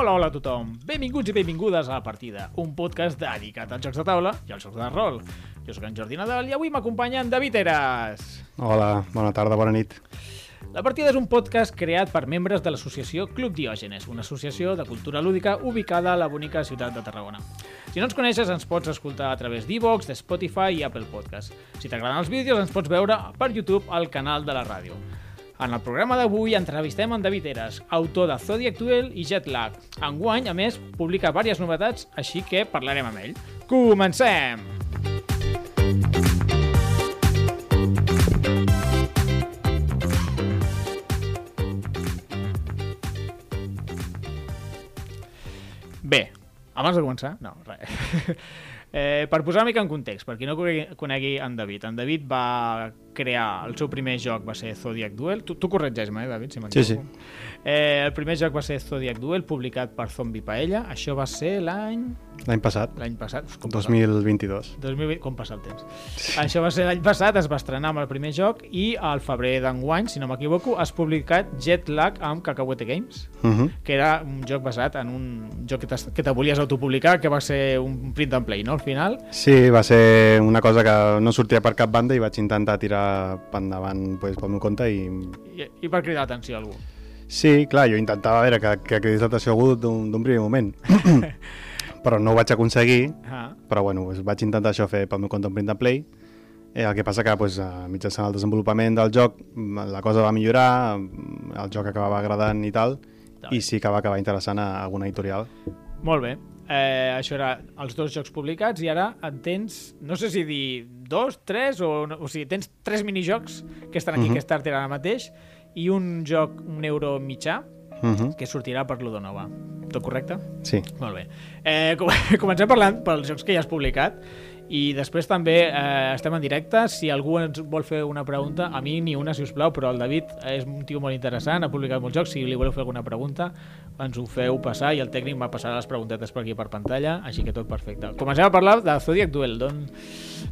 Hola, hola a tothom. Benvinguts i benvingudes a La Partida, un podcast dedicat als jocs de taula i als jocs de rol. Jo sóc en Jordi Nadal i avui m'acompanya en David Eras. Hola, bona tarda, bona nit. La Partida és un podcast creat per membres de l'associació Club Diògenes, una associació de cultura lúdica ubicada a la bonica ciutat de Tarragona. Si no ens coneixes, ens pots escoltar a través d'Evox, de Spotify i Apple Podcast. Si t'agraden els vídeos, ens pots veure per YouTube al canal de la ràdio. En el programa d'avui entrevistem en David Eras, autor de Zodiac Duel i Jetlag. Enguany, a més, publica diverses novetats, així que parlarem amb ell. Comencem! Bé, abans de començar, no, res. Eh, per posar una mica en context, per qui no conegui en David, en David va crear, el seu primer joc va ser Zodiac Duel, tu, tu corregeix-me, eh, David, si Sí, sí. Eh, el primer joc va ser Zodiac Duel, publicat per Zombie Paella, això va ser l'any... L'any passat, l'any passat, Uf, com passa, 2022. 2020, com passa el temps. Això va ser l'any passat, es va estrenar amb el primer joc i al febrer d'enguany, si no m'equivoco, has publicat Jet Lag amb Cacahuete Games, Uh -huh. que era un joc basat en un joc que te volies autopublicar, que va ser un print and play, no?, al final. Sí, va ser una cosa que no sortia per cap banda i vaig intentar tirar per endavant pues, pel meu compte i... I, i per cridar l'atenció a algú. Sí, clar, jo intentava veure que, que cridés l'atenció a algú d'un primer moment. però no ho vaig aconseguir, Ah, però bueno, pues, vaig intentar això fer pel meu compte un print and play. Eh, el que passa que pues, eh, mitjançant el desenvolupament del joc mm, la cosa va millorar, mm, el joc acabava agradant i tal, i sí que va acabar interessant a alguna editorial. molt bé. Eh, això era els dos jocs publicats i ara en tens, no sé si dir dos, tres, o, o sigui, tens tres minijocs que estan aquí, Mhm. que Kickstarter ara mateix, i un joc, un euro mitjà, Uh -huh. que sortirà per l'Udonova. Tot correcte? Sí. Molt bé. Eh, com- comencem parlant pels jocs que ja has publicat i després també eh, estem en directe. Si algú ens vol fer una pregunta, a mi ni una, si us plau, però el David és un tio molt interessant, ha publicat molts jocs. Si li voleu fer alguna pregunta, ens ho feu passar i el tècnic va passar les preguntetes per aquí per pantalla, així que tot perfecte. Comencem a parlar de Zodiac Duel. Don...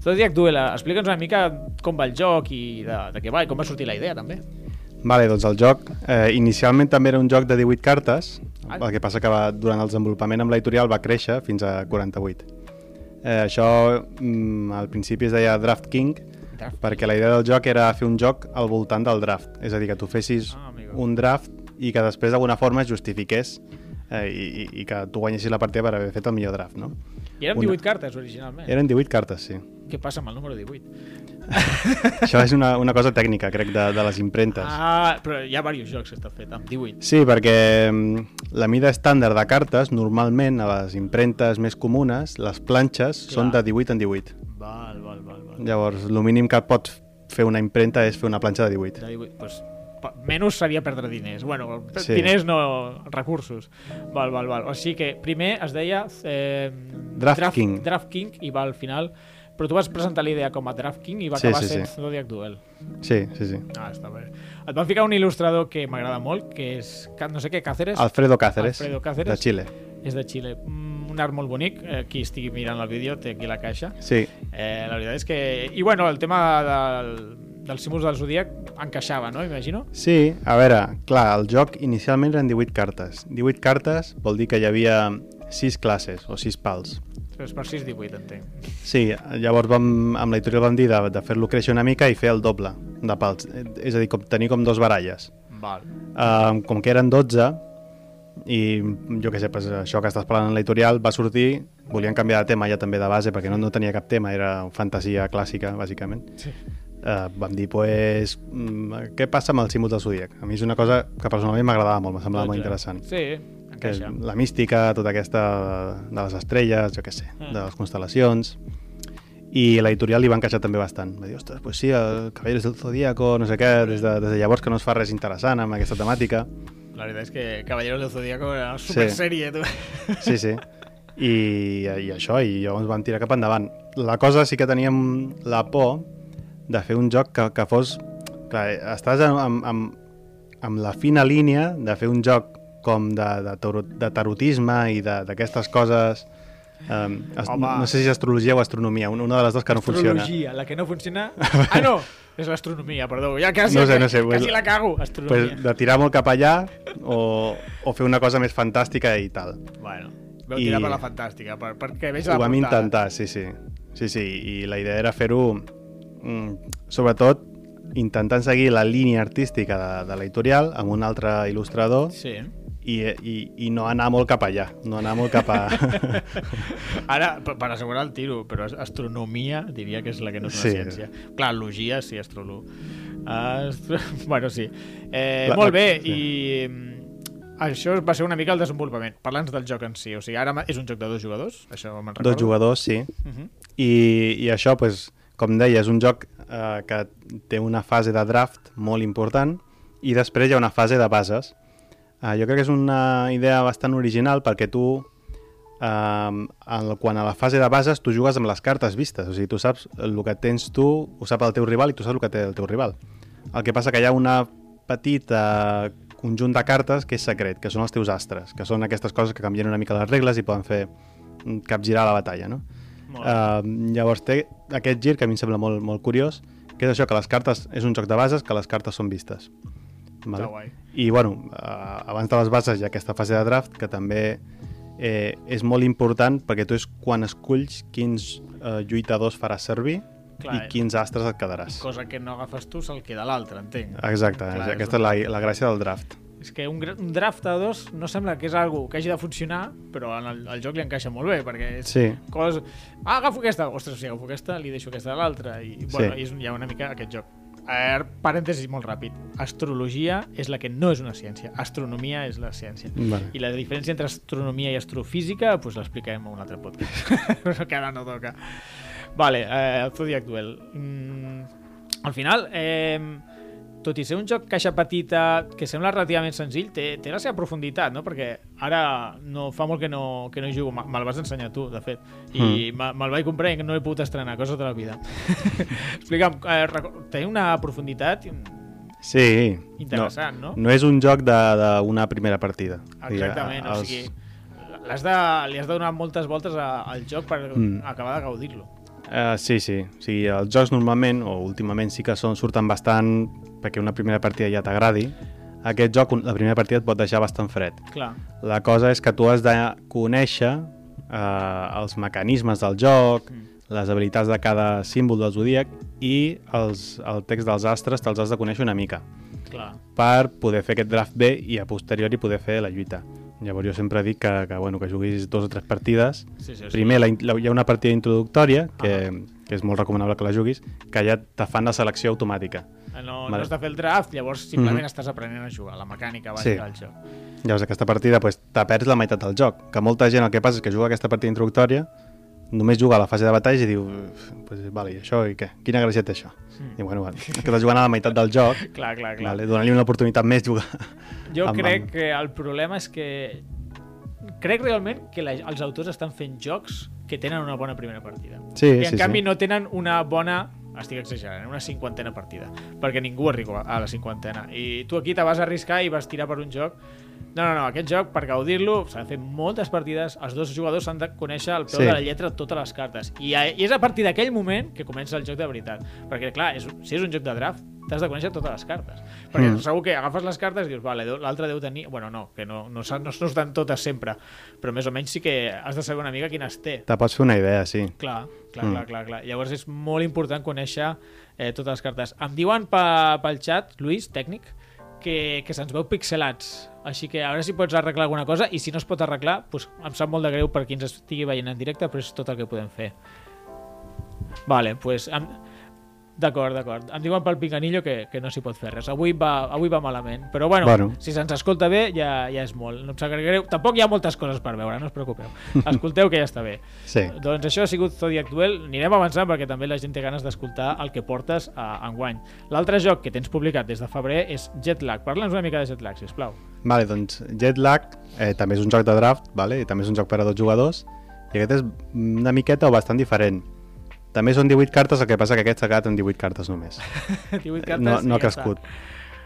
Zodiac Duel, explica'ns una mica com va el joc i de, de què va i com va sortir la idea, també. Vale, doncs el joc eh, inicialment també era un joc de 18 cartes, Ah. el que passa que va, durant el desenvolupament amb l'editorial va créixer fins a 48. Eh, això mm, al principi es deia Draft King perquè la idea del joc era fer un joc al voltant del draft, és a dir, que tu fessis Ah, amigo. un draft i que després d'alguna forma es justifiqués eh, i, i- i que tu guanyessis la partida per haver fet el millor draft, no? I eren Una. 18 cartes, originalment. Eren 18 cartes, sí. Què passa amb el número 18? Això és una, una cosa tècnica, crec, de, de les impremtes. Ah, però hi ha diversos jocs que està fet amb 18. Sí, perquè mm, la mida estàndard de cartes, normalment, a les impremtes més comunes, les planxes Clar. són de 18 en 18. Val, val, val, val. Llavors, el mínim que pot fer una impremta és fer una planxa de 18. De 18, pues, menys seria perdre diners. Bueno, Sí. diners no, recursos. Val, val, val. O sigui que primer es deia eh, Draft King. Draft King i va al final... Però tu vas presentar la idea com a Draft King i va Sí, acabar sí, sent sí. Zodiac Duel. Sí, sí, sí. Ah, està bé. Et van ficar un il·lustrador que m'agrada molt, que és, no sé què, Cáceres? Alfredo Cáceres, Alfredo Cáceres. de Xile. És de Xile. Mm, un art molt bonic. Eh, Qui estigui mirant el vídeo té aquí la caixa. Sí, Eh, la veritat és que... I bueno, el tema del, dels símbols del Zodíac encaixava, no? Imagino. sí, a veure, clar, el joc inicialment eren 18 cartes. 18 cartes vol dir que hi havia 6 classes o 6 pals. És per 6, 18, entenc. Sí, llavors vam, amb l'editorial vam dir de, de fer-lo créixer una mica i fer el doble de pals. És a dir, com, tenir com dos baralles. Val. Uh, com que eren 12 i jo què sé, pues, això que estàs parlant en l'editorial va sortir, volien canviar de tema ja també de base perquè no, no tenia cap tema, era fantasia clàssica bàsicament Sí. uh, vam dir, pues, mm, què passa amb el símbol del Zodíac? A mi és una cosa que personalment m'agradava molt, me semblava molt interessant Sí, que encaixa. la mística, tota aquesta de les estrelles, jo què sé, Mm. de les constel·lacions i l'editorial li va encaixar també bastant va dir, ostres, pues sí, el Caballeros del Zodíaco no sé què, des de, des de llavors que no es fa res interessant amb aquesta temàtica La veritat és que Caballeros del Zodíaco era una super sèrie, tu. Sí, sí. I, I això, i llavors vam tirar cap endavant. La cosa sí que teníem la por de fer un joc que, que fos... Clar, estàs amb, amb, amb, amb la fina línia de fer un joc com de, de, tarot, de tarotisme i d'aquestes coses Um, ast no sé si és astrologia o astronomia, una de les dues que no funciona. Astrologia, la que no funciona... Ah, no! És l'astronomia, perdó. Ja quasi, No sé, no sé, quasi pues- la cago. Astronomia. Pues, de tirar molt cap allà o, o fer una cosa més fantàstica i tal. Bueno, vau I- tirar per la fantàstica, per, perquè veig la Ho vam portada. intentar, sí, sí. Sí, sí, i la idea era fer-ho, mm, sobretot, intentant seguir la línia artística de, de l'editorial amb un altre il·lustrador Sí. I, i, i no anar molt cap allà, no anar molt cap a... Ara, per, assegurar el tiro, però as- astronomia diria que és la que no és una Sí. ciència. Clar, logia sí, astrolo... Astro... Bueno, sí. Eh, La- molt la- bé, sí. i mm, això va ser una mica el desenvolupament. Parla'ns del joc en si. O sigui, ara és un joc de dos jugadors, això me'n recordo. Dos jugadors, sí. Uh -huh. I, i això, pues, com deia, és un joc eh, que té una fase de draft molt important i després hi ha una fase de bases. Eh, jo crec que és una idea bastant original perquè tu, eh, el, quan a la fase de bases, tu jugues amb les cartes vistes. O sigui, tu saps el que tens tu, ho sap el teu rival i tu saps el que té el teu rival. El que passa que hi ha una petita conjunt de cartes que és secret, que són els teus astres, que són aquestes coses que canvien una mica les regles i poden fer mm, capgirar la batalla, no? Uh, llavors té aquest gir que a mi em sembla molt, molt curiós, que és això, que les cartes és un joc de bases, que les cartes són vistes. Està guai. I bueno, uh, abans de les bases hi ha aquesta fase de draft que també eh, és molt important perquè tu és quan esculls quins uh, lluitadors faràs servir Clar, i eh? quins astres et quedaràs. Cosa que no agafes tu se'l queda l'altre, entenc. Exacte, Clar, és aquesta és la, la gràcia del draft. És que un, un draft a dos no sembla que és algo que hagi de funcionar, però en el, el joc li encaixa molt bé, perquè és Sí, coses... Ah, agafo aquesta! Ostres, si agafo aquesta, li deixo aquesta a l'altra. I, bueno, Sí. és, hi ha una mica aquest joc. Eh, parèntesis molt ràpid. Astrologia és la que no és una ciència. Astronomia és la ciència. vale. I la diferència entre astronomia i astrofísica pues, l'explicarem en un altre podcast. Però que ara no toca. Vale, eh, el Zodiac Duel. Mm, al final, eh, tot i ser un joc caixa petita que sembla relativament senzill, té, té la seva profunditat, no? Perquè ara no fa molt que no, que no hi jugo. Me- Me'l vas ensenyar tu, de fet. I mm. me'l vaig comprar i no l'he pogut estrenar. Coses de la vida. Explica'm, eh, té una profunditat Sí. interessant, no? No, no és un joc d'una primera partida. Exactament, o Els- sigui, l'has de, li has de donar moltes voltes a, al joc per Mm. acabar de gaudir-lo. Uh, sí, sí. O sigui, els jocs normalment, o últimament sí que són, surten bastant perquè una primera partida ja t'agradi. Aquest joc, la primera partida et pot deixar bastant fred. Clar, La cosa és que tu has de conèixer uh, els mecanismes del joc, Mm. les habilitats de cada símbol del zodíac i els, el text dels astres te'ls has de conèixer una mica clar. per poder fer aquest draft bé i a posteriori poder fer la lluita. Llavors jo sempre dic que, que, bueno, que juguis dos o tres partides Sí, sí, sí. Primer, la, la, hi ha una partida introductòria, que, que és molt recomanable que la juguis, que ja te fan la selecció automàtica. Eh, No, Vale. no has de fer el draft, llavors simplement Mhm. estàs aprenent a jugar, la mecànica Sí. bàsica del joc. Llavors, aquesta partida pues, te perds la meitat del joc, que molta gent el que passa és que juga aquesta partida introductòria, només juga a la fase de batalla i diu, pues, vale, i això, i què? Quina gràcia té això? Mm. I bueno, vale, que estàs jugant a la meitat del joc, Clar, clar, clar. vale, donar-li una oportunitat més jugar. Jo amb- crec amb- que el problema és que crec realment que la, els autors estan fent jocs que tenen una bona primera partida. Sí, I en sí, canvi sí. no tenen una bona estic exagerant, una cinquantena partida perquè ningú arriba a la cinquantena i tu aquí te vas arriscar i vas tirar per un joc no, no, no, aquest joc per gaudir-lo s'ha de fer moltes partides, els dos jugadors s'han de conèixer al peu Sí. de la lletra totes les cartes I, a, i és a partir d'aquell moment que comença el joc de veritat perquè clar, és, si és un joc de draft t'has de conèixer totes les cartes perquè Mm. segur que agafes les cartes i dius, vale, l'altre deu tenir bueno, no, que no, no, no, no estan totes sempre però més o menys sí que has de saber una mica quines té Te pots fer una idea, sí. Clar, clar, Mm. clar, clar, clar. Llavors és molt important conèixer eh, totes les cartes. Em diuen pa, pel xat, Lluís, tècnic, que, que se'ns veu pixelats. Així que a veure si pots arreglar alguna cosa i si no es pot arreglar, doncs em sap molt de greu per qui ens estigui veient en directe, però és tot el que podem fer. Vale, doncs... Em... D'acord, d'acord. Em diuen pel pinganillo que, que no s'hi pot fer res. Avui va, avui va malament. Però bueno, Bueno. si se'ns escolta bé ja, ja és molt. No em sap greu. Tampoc hi ha moltes coses per veure, no us preocupeu. Escolteu que ja està bé. Sí. Doncs això ha sigut Zodiac Duel. Anirem avançant perquè també la gent té ganes d'escoltar el que portes a enguany. L'altre joc que tens publicat des de febrer és Jetlag. Parla'ns una mica de Jetlag, sisplau. Vale, doncs Jetlag eh, també és un joc de draft, vale? i també és un joc per a dos jugadors, i aquest és una miqueta o bastant diferent. També són 18 cartes, el que passa que aquest s'ha quedat en 18 cartes només. 18 cartes no, no ha ja crescut.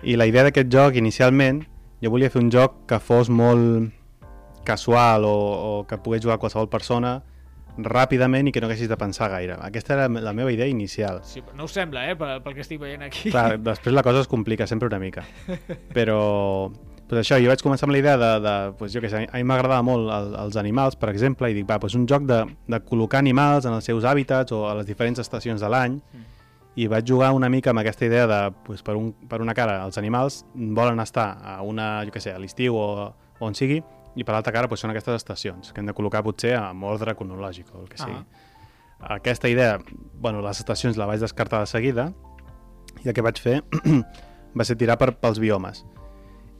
I la idea d'aquest joc, inicialment, jo volia fer un joc que fos molt casual o, o que pogués jugar qualsevol persona ràpidament i que no haguessis de pensar gaire. Aquesta era la meva idea inicial. Sí, no us sembla, eh, pel, pel que estic veient aquí. Clar, després la cosa es complica sempre una mica. Però, pues això, jo vaig començar amb la idea de, de pues jo què sé, a mi m'agradava molt el, els animals, per exemple, i dic, va, pues un joc de, de col·locar animals en els seus hàbitats o a les diferents estacions de l'any, Mm. i vaig jugar una mica amb aquesta idea de, pues, per, un, per una cara, els animals volen estar a una, jo què sé, a l'estiu o, o on sigui, i per l'altra cara pues, són aquestes estacions, que hem de col·locar potser amb ordre cronològic o el que sigui. Ah. Aquesta idea, bueno, les estacions la vaig descartar de seguida, i el que vaig fer va ser tirar per, pels biomes.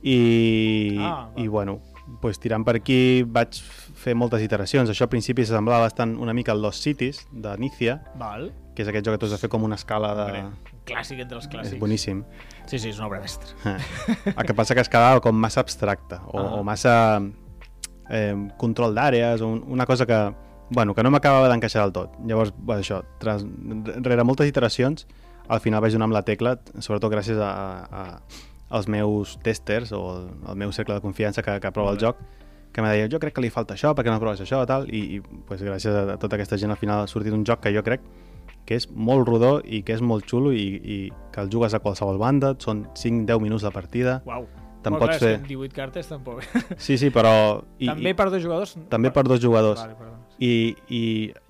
I, Ah, va. i bueno, pues, tirant per aquí vaig fer moltes iteracions. Això al principi semblava bastant una mica el Lost Cities, de Nícia, Val. que és aquest joc que tu has de fer com una escala de... Un clàssic entre els clàssics. És boníssim. Sí, sí, és una obra mestra. Eh. El que passa que es quedava com massa abstracte o, Ah. o massa eh, control d'àrees o un, una cosa que, bueno, que no m'acabava d'encaixar del tot. Llavors, bueno, això, tras, rere moltes iteracions, al final vaig donar amb la tecla, sobretot gràcies a, a, als meus testers o al meu cercle de confiança que, que aprova el joc, que em deia, jo crec que li falta això, perquè no proves això, tal, i, i pues, gràcies a tota aquesta gent al final ha sortit un joc que jo crec que és molt rodó i que és molt xulo i, i que el jugues a qualsevol banda, són 5-10 minuts la partida, Uau. Te'n pots clar, fer- són 18 cartes, tampoc. Sí, sí, però... I, també i, per dos jugadors? també per dos jugadors. Vale, perdó. I, I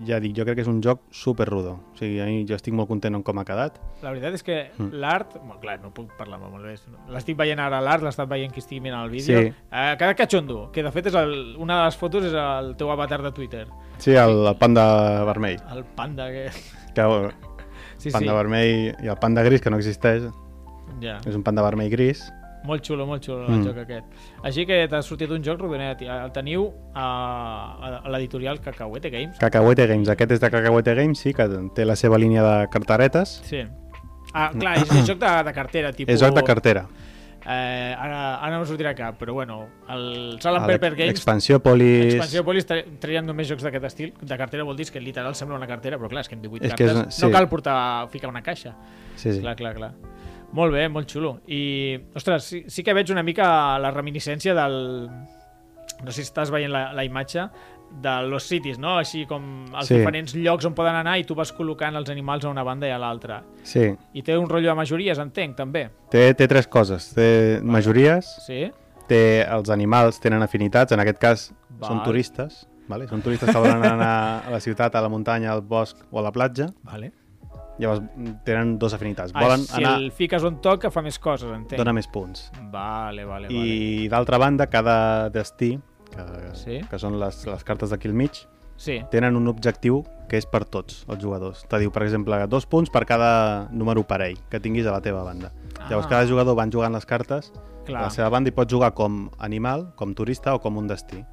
ja dic, jo crec que és un joc super rodó. O sigui, a mi jo estic molt content amb com ha quedat. La veritat és que Mm. l'art... Bueno, clar, no puc parlar molt bé. L'estic veient ara l'art, l'ha estat veient qui estigui mirant el vídeo. Sí. Eh, cada catxondo, que de fet és el, una de les fotos és el teu avatar de Twitter. Sí, el, el panda vermell. El panda que... Que, bueno, Sí, panda sí. vermell i el panda gris, que no existeix. Ja. És un panda vermell gris. Molt xulo, molt xulo el Mm. joc aquest. Així que t'ha sortit un joc rodonet. i El teniu a, a, l'editorial Cacahuete Games. Cacahuete Games. Aquest és de Cacahuete Games, sí, que té la seva línia de cartaretes. Sí. Ah, clar, és, és joc de, de cartera, tipus... És joc de cartera. Eh, ara, ara no em sortirà cap, però bueno, el Salt and Pepper Games Expansió Polis... Expansió Polis tra- traien només jocs d'aquest estil. De cartera vol dir que literal sembla una cartera, però clar, és que amb 18 És que és cartes una- sí. no cal portar, ficar una caixa. Sí, sí. Clar, clar, clar. Molt bé, molt xulo. I, ostres, sí, sí que veig una mica la reminiscència del... No sé si estàs veient la, la imatge de los cities, no? Així com els Sí. diferents llocs on poden anar i tu vas col·locant els animals a una banda i a l'altra. sí. I té un rotllo de majories, entenc, també. Té, té tres coses. Té majories, Sí? té els animals tenen afinitats, en aquest cas Val. són turistes, vale? són turistes que volen anar a la ciutat, a la muntanya, al bosc o a la platja, Vale. Llavors tenen dos afinitats. Ah, Volen si anar, el fiques on toca fa més coses, entenc. dona més punts. Vale, vale, vale. I d'altra banda, cada destí, que, Sí. que són les, les cartes d'aquí al mig, Sí. tenen un objectiu que és per tots els jugadors. Te diu, per exemple, dos punts per cada número parell que tinguis a la teva banda. Llavors, Ah. cada jugador van jugant les cartes Clar. a la seva banda i pot jugar com animal, com turista o com un destí.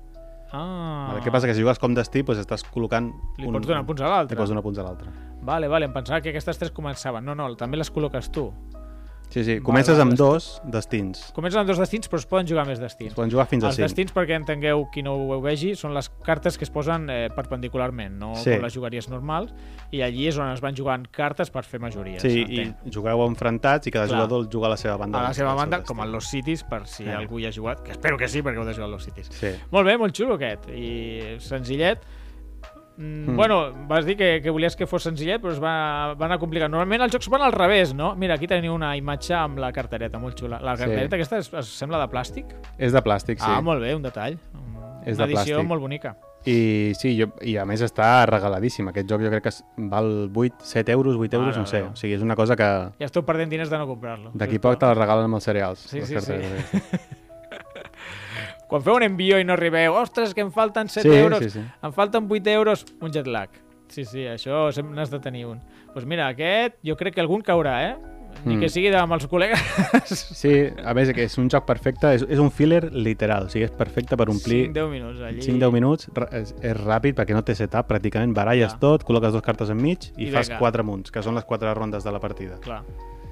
Ah. Vale, què passa? Que si jugues com destí, doncs estàs col·locant... Li pots donar punts a l'altre. Li pots donar punts a l'altre. Vale, vale, em pensava que aquestes tres començaven. No, no, també les col·loques tu. Sí, sí. Comences amb dos destins. Comencen amb dos destins, però es poden jugar més destins. Es poden jugar fins a Els cinc. destins, perquè entengueu qui no ho vegi, són les cartes que es posen eh, perpendicularment, no Sí. com les jugaries normals, i allí és on es van jugant cartes per fer majories. Sí, i jugueu enfrontats i cada Clar. jugador juga a la seva banda. a la seva banda, com en los cities, per si Sí. algú hi ha jugat, que espero que sí, perquè heu de jugar a los cities. Sí. Molt bé, molt xulo aquest, i senzillet. Mm, Mm. Bueno, vas dir que, que volies que fos senzillet, però es va, va anar complicat. Normalment els jocs van al revés, no? Mira, aquí teniu una imatge amb la cartereta, molt xula. La Sí. cartereta aquesta es, es sembla de plàstic? És de plàstic, sí. Ah, molt bé, un detall. És una de edició plàstic. molt bonica. I sí, jo, i a més està regaladíssim. Aquest joc jo crec que val 8, 7 euros, 8 euros, Mare no sé. de Déu. O sigui, és una cosa que Ja esteu perdent diners de no comprar-lo. d'aquí poc te la regalen amb els cereals. Sí, sí, sí. Quan feu un envió i no arribeu, ostres, que em falten 7 Sí, euros, sí, sí. em falten 8 euros, un jet lag. Sí, sí, això sempre n'has de tenir un. Doncs pues mira, aquest jo crec que algun caurà, eh? Ni Mm. que sigui amb els col·legues. Sí, a més que és un joc perfecte, és, és un filler literal, o sigui, és perfecte per omplir 5-10 minuts allí. 5-10 minuts, és, és ràpid perquè no té setup pràcticament, baralles Clar. tot, col·loques dues cartes enmig i, I fas vinga. 4 munts, que són les 4 rondes de la partida. Clar,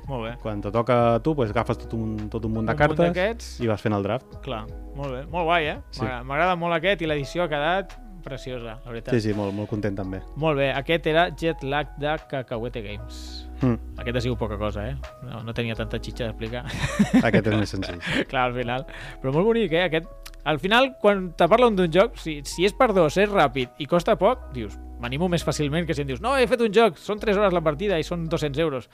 molt bé. Quan te toca a tu, pues, agafes tot un, tot un munt de Un munt cartes d'aquests, i vas fent el draft. clar, molt bé. Molt guai, eh? Sí. M'agrada- M'agrada molt aquest i l'edició ha quedat preciosa, la veritat. Sí, sí, molt, molt content també. Molt bé, aquest era Jet Lag de Cacahuete Games. Mm. Aquest ha sigut poca cosa, eh? No, no tenia tanta xitxa d'explicar. Aquest és més senzill. Clar, al final. Però molt bonic, eh? Aquest... Al final, quan te parlen d'un joc, si, si és per dos, és ràpid i costa poc, dius, m'animo més fàcilment que si em dius no, he fet un joc, són 3 hores la partida i són 200 euros.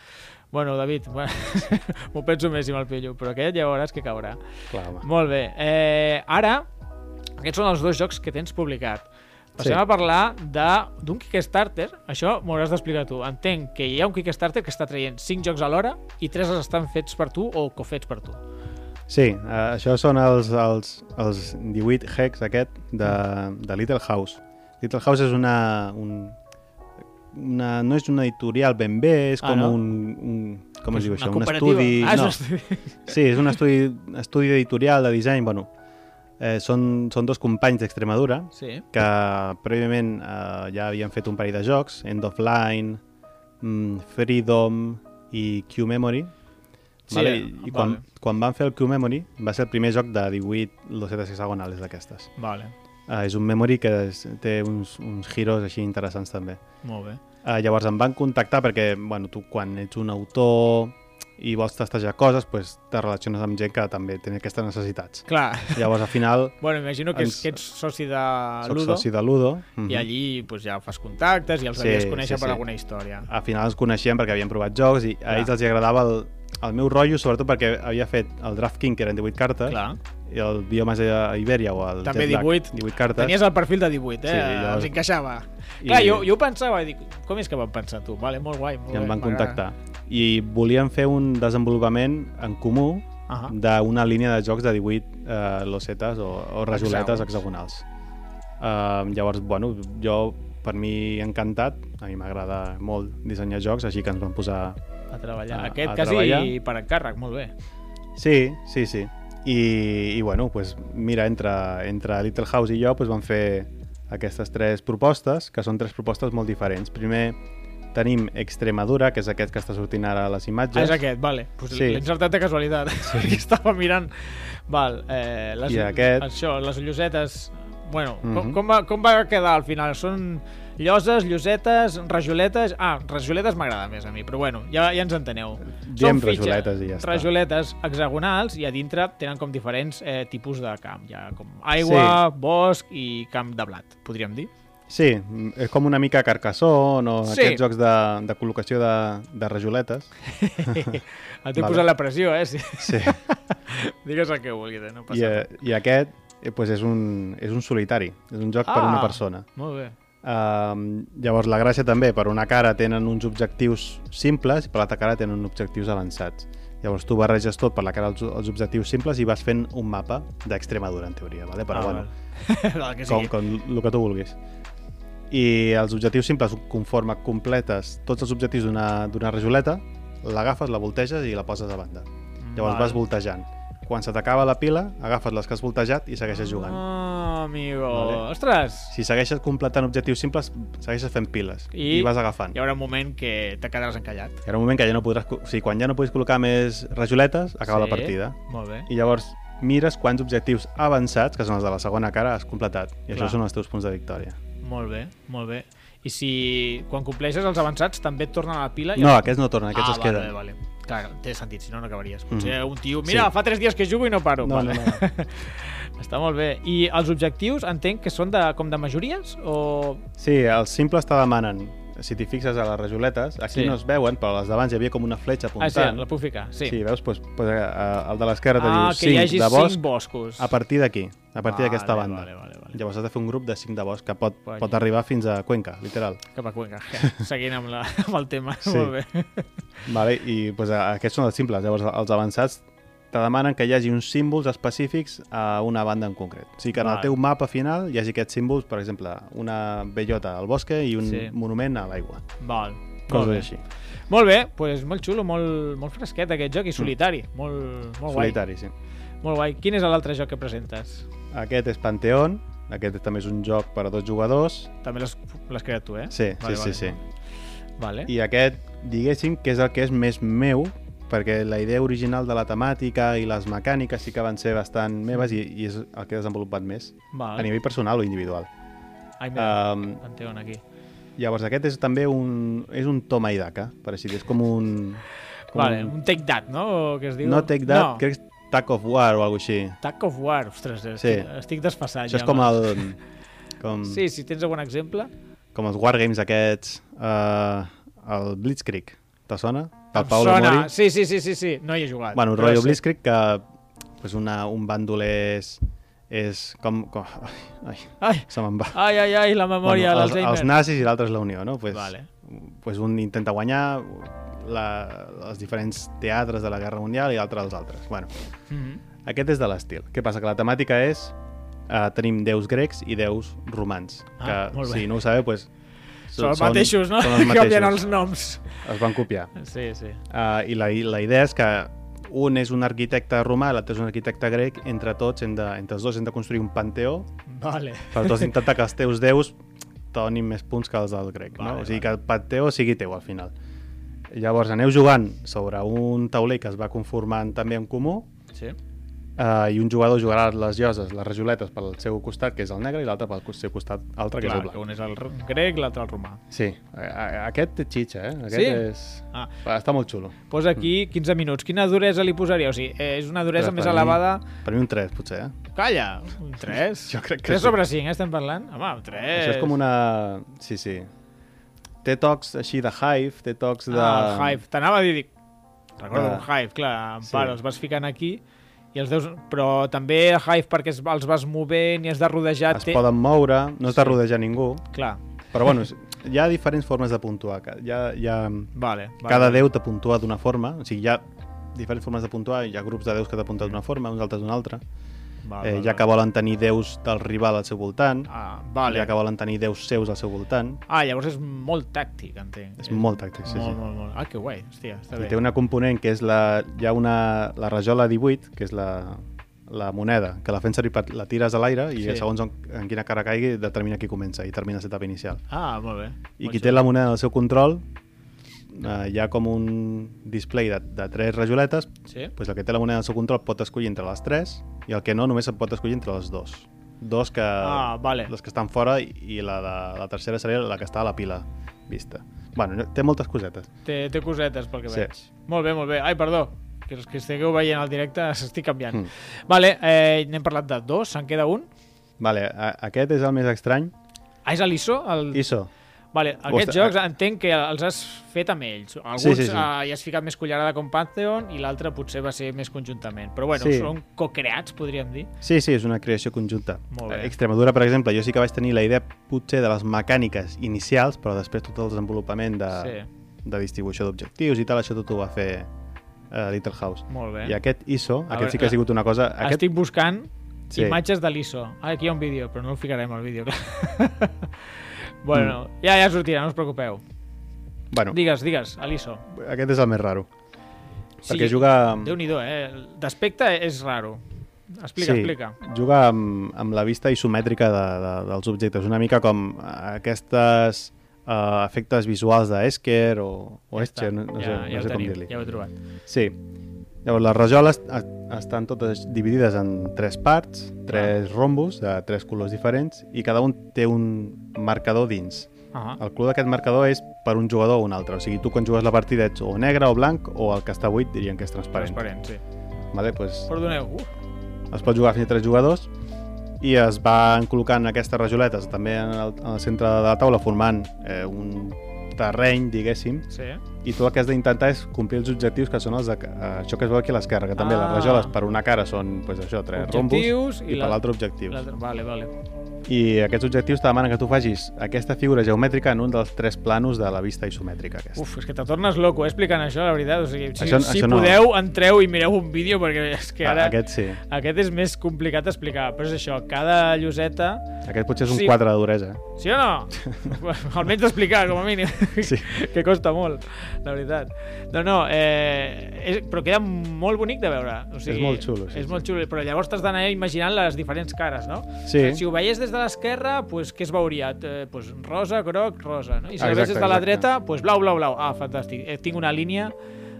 Bueno, David, bueno, m'ho penso més si me'l pillo, però aquest ja veuràs que caurà. Clar, home. Molt bé. Eh, ara, aquests són els dos jocs que tens publicat. Passem Sí. a parlar de- d'un Kickstarter. Això m'ho hauràs d'explicar tu. Entenc que hi ha un Kickstarter que està traient 5 jocs alhora i 3 estan fets per tu o cofets per tu. Sí, uh, això són els, els, els 18 hex aquest de, de Little House. Little House és una, un, una... no és una editorial ben bé, és Ah, com no? un, un... com es diu això? Un estudi... Ah, és no. estudi. Sí, és un estudi, estudi editorial de disseny, bueno, eh, són, són dos companys d'Extremadura Sí. que prèviament eh, ja havien fet un parell de jocs, End of Line, mm, Freedom i Q-Memory. Sí, vale? I, i quan, vale. quan van fer el Q-Memory va ser el primer joc de 18 losetes hexagonales d'aquestes. Vale, Uh, és un memory que té uns, uns giros així interessants també. molt bé. Uh, llavors em van contactar perquè bueno, tu quan ets un autor i vols testejar coses, pues, te relaciones amb gent que també té aquestes necessitats. Clar, Llavors, al final, bueno, imagino que, Ens- que ets soci de soc Ludo soci de Ludo. mhm. i allí pues, ja fas contactes i els Sí, havies conèixer sí, per sí. alguna història. Al final ens coneixíem perquè havíem provat jocs i a Clar. ells els agradava el, el meu rotllo, sobretot perquè havia fet el Draft King, que eren 18 cartes, Clar. I el Biomes a Ibèria o el També Jet Lag, 18. 18 cartes. Tenies el perfil de 18, eh? Sí, llavors- Els encaixava. I- Clar, jo, jo ho pensava i dic, com és que van pensar tu? Vale, molt guai, molt i em van contactar. I volien fer un desenvolupament en comú Ahà. d'una línia de jocs de 18 eh, losetes o, o rajoletes hexagonals. Uh, llavors, bueno, jo per mi encantat, a mi m'agrada molt dissenyar jocs, així que ens vam posar... A treballar. A- Aquest a quasi treballar. per encàrrec, molt bé. Sí, sí, sí. I, i bueno, pues, mira, entre, entre Little House i jo pues, vam fer aquestes tres propostes, que són tres propostes molt diferents. Primer tenim Extremadura, que és aquest que està sortint ara a les imatges. Ah, és aquest, vale. Pues Sí. L'he encertat de casualitat. Sí. Estava mirant. Val, eh, les, I aquest. Això, les llosetes... Bueno, mm Mhm. com, com, va, com va quedar al final? Són lloses, llosetes, rajoletes... Ah, rajoletes m'agrada més a mi, però bueno, ja, ja ens enteneu. Diem Són fitxa- rajoletes i ja està. Rajoletes hexagonals i a dintre tenen com diferents eh, tipus de camp. Ha com aigua, sí. bosc i camp de blat, podríem dir. Sí, és com una mica Carcassonne o Sí. aquests jocs de, de col·locació de, de rajoletes. Et Vale. posat la pressió, eh? Sí. Sí. Digues el que vulguis, eh? no passa I, res. eh, I aquest eh, pues és, un, és un solitari, és un joc per Ah. una persona. Molt bé. Uh, llavors la gràcia també, per una cara tenen uns objectius simples i per l'altra cara tenen uns objectius avançats. Llavors tu barreges tot per la cara els, els objectius simples i vas fent un mapa d'Extremadura, en teoria, vale? però Ah, bueno, val. que com, com el que tu vulguis. I els objectius simples, conforme completes tots els objectius d'una d'una rajoleta, l'agafes, la volteges i la poses a banda. Llavors Val. vas voltejant. Quan se t'acaba la pila, agafes les que has voltejat i segueixes jugant. Ah, amigo. Vale. Ostres! Si segueixes completant objectius simples, segueixes fent piles I- i, vas agafant. Hi haurà un moment que te quedaràs encallat. Hi haurà un moment que ja no podràs... O sigui, quan ja no puguis col·locar més rajoletes, acaba Sí. la partida. Molt bé. I llavors mires quants objectius avançats, que són els de la segona cara, has completat. I Clar. això són els teus punts de victòria. Molt bé, molt bé. I si quan compleixes els avançats també et tornen a la pila? i No, aquests no tornen, aquests ah, es vale, queden. Vale, vale. Clar, té sentit, si no, no acabaries. Potser Mhm. un tio... Mira, Sí. fa tres dies que jugo i no paro. No, vale. no, Està molt bé. I els objectius entenc que són de, com de majories? O... Sí, els simples te demanen, si t'hi fixes a les rajoletes, aquí Sí. no es veuen, però a les d'abans hi havia com una fletxa Ah, apuntant. sí, la puc ficar. Sí. sí veus? Pues, pues, eh, el de l'esquerra te ah, diu que hi 5 hagi de bosc cinc boscos. a partir d'aquí, a partir d'aquesta Vale, banda. Vale, vale, vale. Llavors has de fer un grup de 5 de bosc que pot, pot arribar fins a Cuenca, literal. Cap a Cuenca. Seguint amb, la, amb el tema. Sí. Molt bé. Vale? I pues, eh, aquests són els simples. Llavors els avançats te demanen que hi hagi uns símbols específics a una banda en concret. O sigui que en Vale. el teu mapa final hi hagi aquests símbols, per exemple, una bellota al bosque i un Sí. monument a l'aigua. Val. Coses així. Molt bé, pues molt xulo, molt, molt fresquet aquest joc i solitari. Molt, molt guai. Solitari, sí. Molt guai. Quin és l'altre joc que presentes? Aquest és Pantheon, aquest també és un joc per a dos jugadors. També l'has creat tu, eh? Sí, Vale, sí, vale. sí, sí. Vale. I aquest, diguéssim, que és el que és més meu, perquè la idea original de la temàtica i les mecàniques sí que van ser bastant meves i, i és el que he desenvolupat més, Val. a nivell personal o individual. Ai, mira, Um, Pantheon aquí. llavors aquest és també un, és un toma i daca, per així dir, és com un... Com Vale, un un Take That, no? O que es diu? no take that, no. crec que és Tac of War o alguna així. Tac of War, ostres, estic, Sí. estic desfassat. Això és ja com amb- el... Com... Sí, si tens algun exemple. com els wargames aquests, uh, el Blitzkrieg, te sona? Del Em Paulo sona. Mori? Sí, sí, sí, sí, sí. No hi he jugat. Bueno, però rotllo sí. Blitzkrieg que pues una, un bàndol és, és com... com ai, ai, Ai, se me'n va. ai, ai, ai, la memòria, els, l'Alzheimer. els nazis i l'altre és la Unió, no? Pues, Vale. pues un intenta guanyar la, els diferents teatres de la Guerra Mundial i l'altre els altres. Bueno, Mhm. aquest és de l'estil. Què passa? Que la temàtica és... Uh, tenim déus grecs i déus romans. Ah, que, si no ho sabeu, pues, Són els mateixos, no? Són els Canvien mateixos. els noms. Es van copiar. Sí, sí. Uh, I la, la idea és que un és un arquitecte romà, l'altre és un arquitecte grec, entre tots, hem de, entre els dos hem de construir un panteó Vale. per tots intentar que els teus déus donin més punts que els del grec, Vale, no? O sigui, vale. que el panteó sigui teu al final. Llavors aneu jugant sobre un tauler que es va conformant també en comú Sí. Uh, i un jugador jugarà les lloses, les rajoletes pel seu costat, que és el negre, i l'altre pel seu costat altre, que Clar, és el blanc. un és el grec, l'altre el romà. Sí, aquest té xitxa, eh? Aquest Sí? és... Ah, Està molt xulo. posa aquí 15 minuts. Quina duresa li posaria? O sigui, eh, és una duresa més mi- elevada... Per mi un 3, potser, eh? Calla, un 3? Jo crec que 3 sí. sobre 5, eh, estem parlant? Home, un 3. Això és com una... Sí, sí. Té tocs així de Hive, té tocs de... Ah, Hive. T'anava a dir... Recordo De- un Hive, clar, en Sí. part, els vas ficant aquí i els deus... Però també el Hive perquè es, els vas movent i has de rodejar... Es poden moure, no has de rodejar ningú, Clar, però bueno, hi ha diferents formes de puntuar. Hi ha, hi ha... vale. vale. Cada déu te puntua d'una forma, o sigui, hi ha diferents formes de puntuar, hi ha grups de déus que t'apunten d'una forma, uns altres d'una altra. Vale, Eh, ha que volen tenir déus del rival al seu voltant, Ah, vale. ha que volen tenir déus seus al seu voltant. Ah, llavors és molt tàctic, entenc. És molt tàctic, sí, molt, sí. Molt, molt. Ah, que guai, hòstia, està I bé. té una component que és la, hi ha una, la rajola 18, que és la, la moneda, que la fem servir per la tires a l'aire i Sí. segons en, en quina cara caigui determina qui comença i termina l'etapa inicial. Ah, molt bé. I Molt qui xulo. té la moneda al seu control eh, hi ha com un display de, de tres rajoletes Sí? pues el que té la moneda al seu control pot escollir entre les tres i el que no només se'n pot escollir entre les dos dos que, Ah, vale. les que estan fora i, i la, de, la tercera seria la que està a la pila vista bueno, no- té moltes cosetes Té, té cosetes pel que Sí. veig. Molt bé, molt bé. Ai, perdó, que els que estigueu veient al directe s'estic canviant. Mm. Vale, eh, n'hem parlat de dos, se'n queda un. vale, a, aquest és el més estrany Ah, és l'ISO? El... ISO Vale, aquests està- jocs entenc que els has fet amb ells. Alguns Sí, sí, sí. eh, hi has ficat més cullerada com Pantheon i l'altre potser va ser més conjuntament. Però bueno, Sí. són co-creats, podríem dir. Sí, sí, és una creació conjunta. Molt bé. A Extremadura, per exemple, jo sí que vaig tenir la idea potser de les mecàniques inicials, però després tot el desenvolupament de, Sí, de distribució d'objectius i tal, això tot ho va fer uh, Little House. molt bé. I aquest ISO, A aquest veure, sí que ha sigut una cosa... Aquest... Aquest, Estic buscant Sí. imatges de l'ISO. Ah, aquí hi ha un vídeo, però no el ficarem al vídeo, clar. bueno, Mm. ja, ja sortirà, no us preocupeu. bueno, Digues, digues, a l'ISO. aquest és el més raro. Sí, perquè juga... amb- Déu-n'hi-do, eh? D'aspecte és raro. Explica, sí, explica. juga amb, amb la vista isomètrica de, de, dels objectes, una mica com aquestes uh, efectes visuals d'Esker o, o Ja Escher, no, no ja, sé, ja no sé com dir-li. Ja ho he trobat. Sí. Llavors, les rajoles es- estan totes dividides en tres parts, tres rombos de tres colors diferents i cada un té un marcador dins. Ah, El color d'aquest marcador és per un jugador o un altre. O sigui, tu quan jugues la partida ets o negre o blanc o el que està buit dirien que és transparent. transparent, sí. Vale? Pues, Perdoneu. Uh, es pot jugar fins a tres jugadors i es van col·locant aquestes rajoletes també en el, en el centre de la taula formant eh, un terreny, diguéssim, sí. i tu el que has d'intentar és complir els objectius que són els de, eh, això que es veu aquí a l'esquerra, que també Ah. les rajoles per una cara són pues, això, tres rombos Objectius i, i per la- l'altre objectius. Vale, vale. I aquests objectius te demanen que tu facis aquesta figura geomètrica en un dels tres planos de la vista isomètrica aquesta. Uf, és que te tornes loco, eh, explicant això, la veritat. O sigui, si, Això- si això no- podeu, entreu i mireu un vídeo, perquè és que ara... A- Aquest sí. Aquest és més complicat d'explicar, però és això, cada lloseta... Aquest potser és un Sí. 4 de duresa. Sí o no? Almenys d'explicar, com a mínim. Sí. que costa molt, la veritat. No, no, eh, és, però queda molt bonic de veure. O sigui, És molt xulo, sí, És sí. molt xulo, però llavors t'has d'anar imaginant les diferents cares, no? Sí. Si ho veies des de l'esquerra, pues, què es veuria? Eh, pues, rosa, groc, rosa. No? I si Ah, exacte, des de la dreta, pues, blau, blau, blau. Ah, fantàstic. Eh, tinc una línia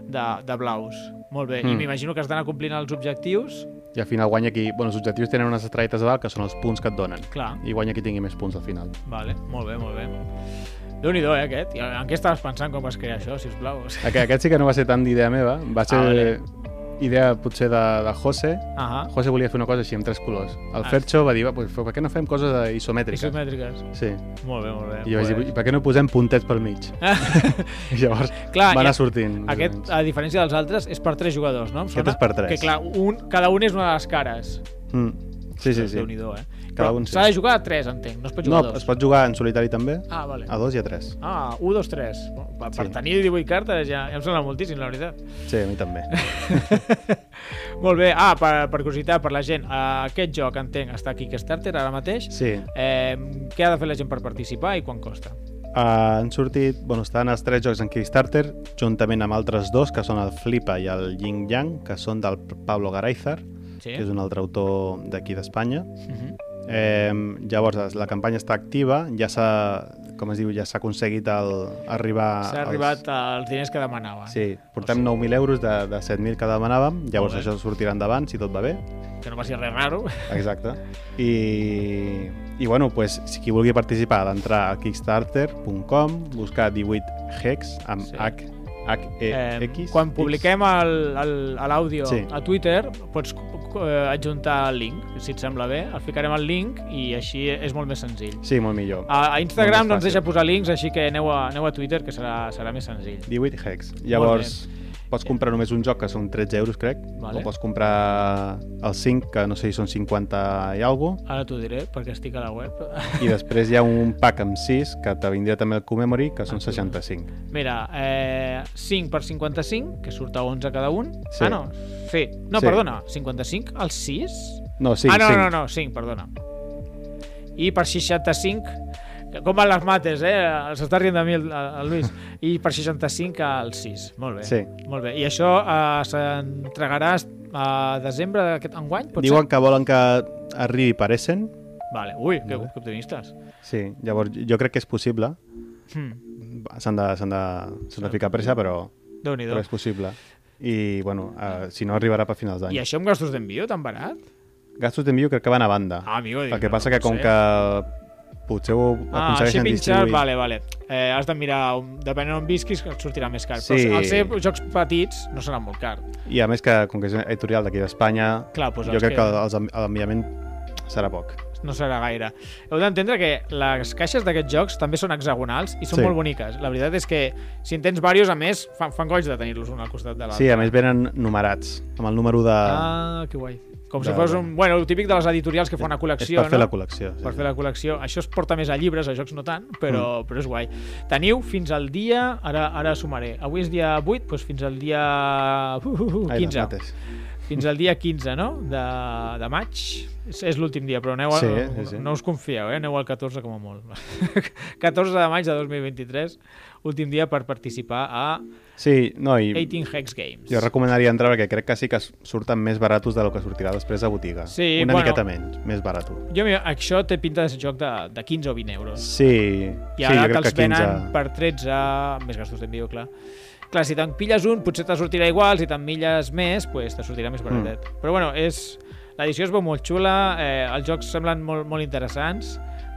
de, de blaus. Molt bé. I Mm. m'imagino que has d'anar complint els objectius. I al final guanya qui... Bueno, els objectius tenen unes estrelletes a dalt que són els punts que et donen. Clar. I guanya qui tingui més punts al final. Vale, molt bé, molt bé. Déu-n'hi-do, eh, aquest. I En què estaves pensant quan vas crear això, sisplau? Aquest, aquest sí que no va ser tant d'idea meva, va ser... Ah, vale. Idea potser de, de José. Ahà. José volia fer una cosa així, amb tres colors. El Ah. Fercho va dir, "Va, pues, per què no fem coses isomètriques? Isomètriques. Sí. Molt bé, molt bé. I jo vaig dir, Molt "I per què no posem puntets pel mig? I llavors Clar, va anar sortint. Aquest, a diferència dels altres, és per tres jugadors, no? Em Aquest és per tres. Que clar, un, cada un és una de les cares. Mm. Sí, sí, sí. Déu-n'hi-do, eh? Cada Però un sí. S'ha de jugar a tres, entenc. No es pot No, jugar a dos. es pot jugar en solitari també, Ah, vale. a dos i a tres. Ah, 1, 2, 3. Per, per Sí. tenir 18 cartes ja, ja em sembla moltíssim, la veritat. Sí, a mi també. Molt bé. Ah, per, per curiositat, per la gent, eh, aquest joc, entenc, està aquí Kickstarter ara mateix. Sí. Eh, què ha de fer la gent per participar i quan costa? Uh, han sortit, bueno, estan els tres jocs en Kickstarter, juntament amb altres dos, que són el Flipa i el Yin Yang, que són del Pablo Garazar, Sí. que és un altre autor d'aquí d'Espanya. Uh -huh. Eh, llavors, la campanya està activa, ja s'ha, com es diu, ja s'ha aconseguit el, arribar... S'ha als- arribat als diners que demanava. Sí, portem 9.000 euros de, de 7.000 que demanàvem, llavors això sortirà endavant, si tot va bé. Que no passi res raro. Exacte. I, i bueno, pues, si qui vulgui participar ha d'entrar a kickstarter.com, buscar 18 hex amb Sí. H, H, E, Eh, X. quan X. publiquem l'àudio Sí. a Twitter, pots eh, adjuntar el link, si et sembla bé. El ficarem al link i així és molt més senzill. Sí, molt millor. A, a Instagram no ens deixa posar links, així que aneu a, aneu a Twitter, que serà, serà més senzill. 18 hex. Llavors, pots comprar només un joc, que són 13 euros, crec, Vale. o pots comprar el 5, que no sé si són 50 i alguna Ara t'ho diré, perquè estic a la web. i després hi ha un pack amb 6, que te vindria també el Commemory, que són Ah, sí. 65. Mira, eh, 5 per 55, que surt a 11 cada un. Sí. Ah, no, sí. No, Sí. perdona, 55 al 6? No, 5, ah, no, 5. no, no, 5, perdona. I per 65, com van les mates, eh? S'està rient de mi el, el Lluís. I per 65 al 6. Molt bé. Sí. Molt bé. I això eh, s'entregarà a desembre d'aquest enguany, pot Diuen que volen que arribi per Essen. ser? Vale. Ui, que, que optimistes. Sí, llavors jo crec que és possible. Hmm. S'han de, de, de ficar pressa, però, però és possible. I, bueno, uh, si no, arribarà per finals d'any. I això amb gastos d'envio tan barat? Gastos d'envio crec que van a banda. Ah, amigo, dic, El que no, passa no que com sé. que potser ho Ah, aconsegueixen shipping distribuir... charge, vale, vale. Eh, has de mirar, um, depenent on visquis, et sortirà més car. Sí. Però al ser jocs petits no serà molt car. I a més que, com que és editorial d'aquí d'Espanya, doncs jo els crec que, que- els, l'enviament serà poc. No serà gaire. Heu d'entendre que les caixes d'aquests jocs també són hexagonals i són Sí. molt boniques. La veritat és que si en tens diversos, a més, fan, fan goig de tenir-los un al costat de l'altre. Sí, a més venen numerats, amb el número de... Ah, que guai. Com de- si fos un... Bueno, el típic de les editorials que fa una és col·lecció, per fer no? la col·lecció. Sí. per fer la col·lecció. Això es porta més a llibres, a jocs no tant, però, mm. però és guai. Teniu fins al dia... Ara, ara sumaré. Avui és dia 8, doncs fins al dia uh, uh, uh, Ai, les 15. mates. Fins al dia 15, no? De, de maig. És, és l'últim dia, però aneu a, Sí, sí, sí. no us confieu, eh? aneu al 14 com a molt. 14 de maig de 2023, últim dia per participar a Sí, no, i 18 Hex Games. jo recomanaria entrar perquè crec que sí que surten més baratos del que sortirà després a botiga. Sí, Una bueno. miqueta menys, més barat. Jo, mira, això té pinta de ser joc de, de 15 o 20 euros. Sí, I sí, ara jo crec que 15... venen per 13, amb més gastos d'envio, clar. Clar, si te'n pilles un, potser te sortirà igual, si te'n pilles més, pues, te sortirà més baratet. Mm. Però bueno, és... l'edició es veu molt xula, eh, els jocs semblen molt, molt interessants,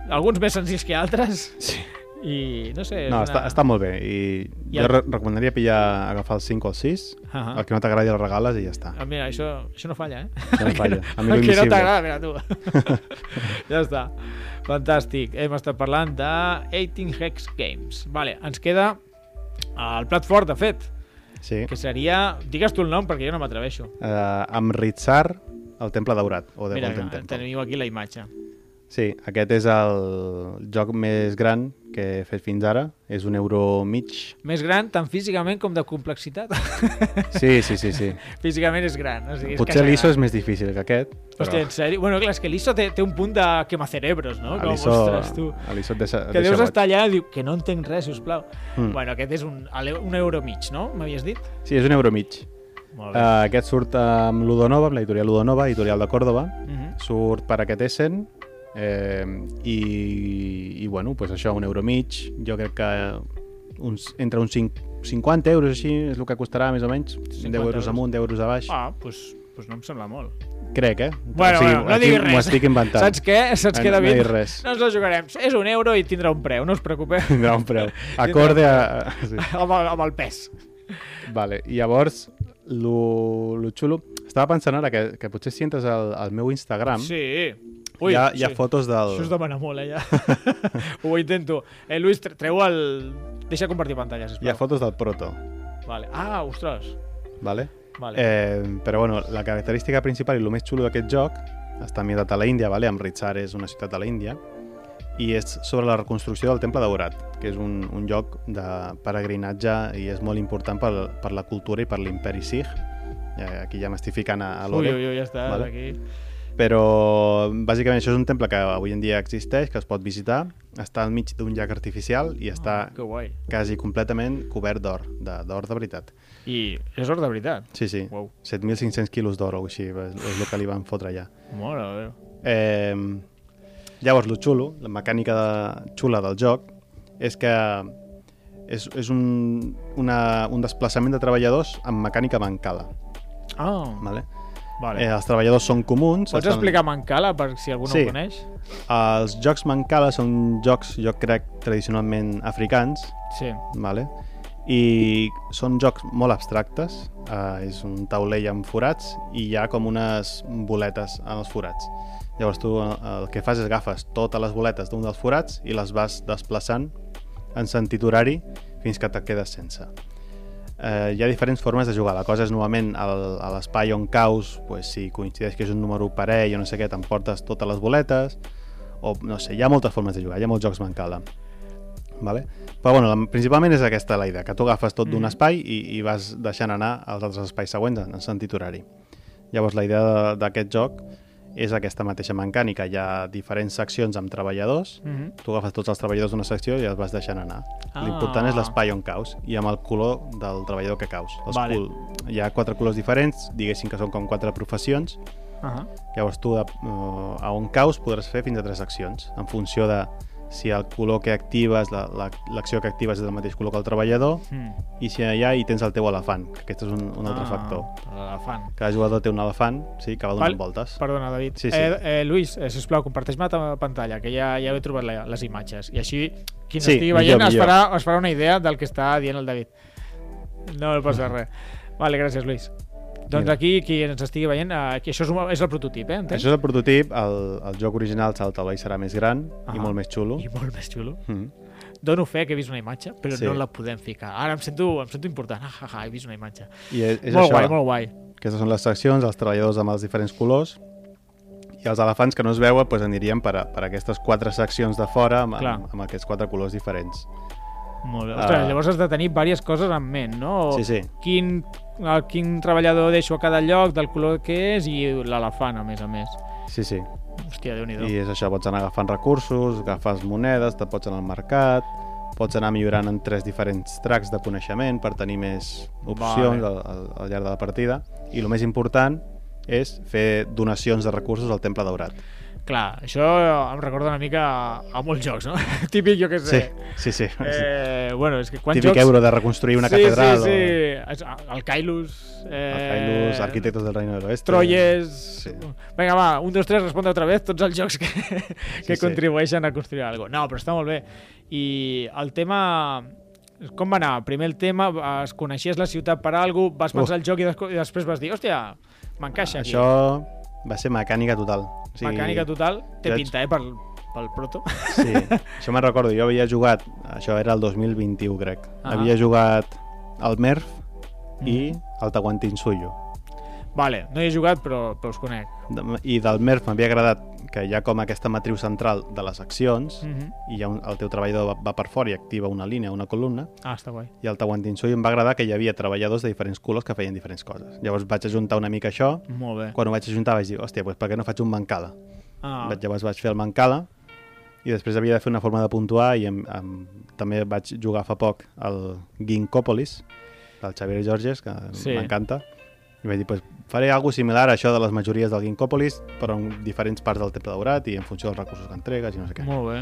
alguns més senzills que altres, Sí. i no sé... No, una... està, està molt bé i, I jo el- re recomanaria pillar, agafar el 5 o el 6, Uh -huh. el que no t'agradi el regales i ja està. Ah, mira, això, això no falla, eh? No falla. Amigo el que no t'agrada, mira tu. ja està. Fantàstic. Hem estat parlant de 18 Hex Games. Vale, ens queda el plat fort, de fet, Sí. que seria... Digues tu el nom, perquè jo no m'atreveixo. Uh, amb Ritzar, el Temple Daurat, o de Mira, Golden Temple. teniu aquí la imatge. Sí, aquest és el joc més gran que he fet fins ara. És un euro mig. Més gran, tant físicament com de complexitat. Sí, sí, sí. sí. físicament és gran. O sigui, és Potser l'ISO és més difícil que aquest. Però Hòstia, en sèrio? Bueno, clar, és que l'ISO té, té un punt de quemacerebros, no? Com, ostres, tu. l'ISO et deixa, Que deus estar allà i diu que no entenc res, sisplau. Mm. Bueno, aquest és un, un euro mig, no? M'havies dit? Sí, és un euro mig. Uh, aquest surt amb Ludonova, amb l'editorial Ludonova, editorial de Còrdoba. Mhm. Surt per aquest Essen eh, i, i bueno, pues això, un euro mig. Jo crec que uns, entre uns 5, 50 euros així és el que costarà més o menys. 10 euros euros. amunt, 10 euros a baix. Ah, doncs pues, pues no em sembla molt. Crec, eh? Bueno, bueno, no diguis M'ho res. estic inventant. Saps què? Saps No- què, no David? diguis res. No ens la jugarem. És un euro i tindrà un preu, no us preocupeu. Tindrà un preu. Acorde a... Sí. amb, el, amb el pes. Vale. I llavors, lo, lo xulo... Estava pensant ara que, que potser si entres al, al meu Instagram Sí. Hi, ha, hi ha sí. fotos del... Això és demanar molt, eh, ja. Ho intento. Eh, Lluís, tre- treu el... Deixa compartir pantalla, sisplau. Hi ha fotos del proto, Vale. Ah, ostres. vale? Vale. Eh, però bueno, la característica principal i el més xulo d'aquest joc està ambientat a la Índia, vale? Amritsar és una ciutat de la Índia, i és sobre la reconstrucció del Temple Daurat, que és un, un lloc de peregrinatge i és molt important per, per la cultura i per l'imperi Sikh. Eh, aquí ja m'estic ficant a, a ui, l'Ore. ui, ui, ja està, vale. aquí. Però bàsicament això és un temple que avui en dia existeix, que es pot visitar, està al mig d'un llac artificial i està guai. quasi completament cobert d'or, de- d'or de, veritat. I és or de veritat. Sí, sí, Uau. 7.500 quilos d'or o així, és, és el que li van fotre allà. Mare de Déu. Eh, llavors, lo xulo, la mecànica de, xula del joc, és que és, és un, una, un desplaçament de treballadors amb mecànica mancala. Ah, Vale? Vale. Eh, els treballadors són comuns. Pots explicar Mancala, per si algú no Sí. ho coneix? Els jocs mancala són jocs, jo crec, tradicionalment africans, Sí. vale? i són jocs molt abstractes, uh, és un taulell amb forats i hi ha com unes boletes en els forats. Llavors tu el, el que fas és agafes totes les boletes d'un dels forats i les vas desplaçant en sentit horari fins que te quedes sense. Eh, hi ha diferents formes de jugar. La cosa és normalment al, a l'espai on caus, pues, si coincideix que és un número parell o no sé què, t'emportes totes les boletes, o no sé, hi ha moltes formes de jugar, hi ha molts jocs mancala. Vale? Però bueno, la, principalment és aquesta la idea, que tu agafes tot d'un Mhm. espai i, i vas deixant anar als altres espais següents en, en sentit horari. Llavors la idea de- d'aquest joc és aquesta mateixa mecànica. Hi ha diferents seccions amb treballadors, Mm -hmm. tu agafes tots els treballadors d'una secció i els vas deixant anar. Ah. L'important és l'espai on caus i amb el color del treballador que caus. Els Vale. col- Hi ha quatre colors diferents, diguéssim que són com quatre professions, Uh -huh. Llavors tu, uh, a on caus, podràs fer fins a tres accions, en funció de si el color que actives, la- la- l'acció que actives és del mateix color que el treballador, Mm. i si allà hi tens el teu elefant, que aquest és un, un altre ah, factor. L'elefant. Cada jugador té un elefant, sí, que va donant Val. voltes. Perdona, David. Sí, sí. Eh, eh, Luis, eh, sisplau, comparteix-me la pantalla, que ja, ja he trobat la, les imatges. I així, qui Sí, n'estigui millor, veient es millor. farà, es farà una idea del que està dient el David. No passa res. Vale, gràcies, Luis. Doncs Mira. aquí, qui ens estigui veient, aquí, això és, un, és el prototip, eh? Entens? Això és el prototip, el, el joc original el taulell serà més gran Ah. i molt més xulo. I molt més xulo. Mm. Dono fe que he vist una imatge, però Sí. no la podem ficar. Ara em sento, em sento important. Ah, ah, ah, he vist una imatge. I és, és molt això, guai, molt guai. aquestes són les seccions, els treballadors amb els diferents colors, i els elefants que no es veuen doncs, anirien per, a, per aquestes quatre seccions de fora amb, Clar. amb, amb aquests quatre colors diferents. Molt bé. Ostres, Ah. llavors has de tenir diverses coses en ment, no? Sí, sí. Quin, el, quin treballador deixo a cada lloc, del color que és i l'elefant, a més a més. Sí, sí. Hòstia, déu nhi I és això, pots anar agafant recursos, agafes monedes, te pots anar al mercat, pots anar millorant en tres diferents tracks de coneixement per tenir més opcions Vale. al, al, llarg de la partida. I el més important és fer donacions de recursos al Temple Daurat. Clar, això em recorda una mica a, a molts jocs, no? Típic, jo què Sí, sé. sí, sí. Eh, bueno, és que quants Típic jocs... euro de reconstruir una sí, catedral Sí, sí, o El Kailus... Eh, el Kailus, Arquitectos del Reino del Oeste. Troyes... Sí. Vinga, va, un, dos, tres, responde otra vez tots els jocs que, que sí. contribueixen a construir alguna cosa. No, però està molt bé. I el tema... Com va anar? Primer el tema, es coneixies la ciutat per alguna vas pensar Uf. el joc i, des i després vas dir, hòstia, m'encaixa aquí. Això va ser mecànica total. O Mecànica total, té jo haig- pinta, eh, pel, pel proto. Sí, això me'n recordo. Jo havia jugat, això era el 2021, crec. Ah. Havia jugat al Merf i Mhm. al Tahuantinsuyo. Vale, no hi he jugat, però, però us conec. I del Merf m'havia agradat que hi ha com aquesta matriu central de les accions Mm -hmm. i hi ha un, el teu treballador va, va per fora i activa una línia, una columna, Ah, està guai. i al Tahuantinsuyo em va agradar que hi havia treballadors de diferents colors que feien diferents coses. Llavors vaig ajuntar una mica això, Molt bé. quan ho vaig ajuntar vaig dir, hòstia, doncs per què no faig un mancala? Ah, Vaig, llavors vaig fer el mancala i després havia de fer una forma de puntuar i em, em, també vaig jugar fa poc al Ginkópolis del Xavier Georges, que Sí. m'encanta i vaig dir, pues, faré alguna similar a això de les majories del Ginkópolis però en diferents parts del Temple Daurat i en funció dels recursos que entregues i no sé què. molt bé.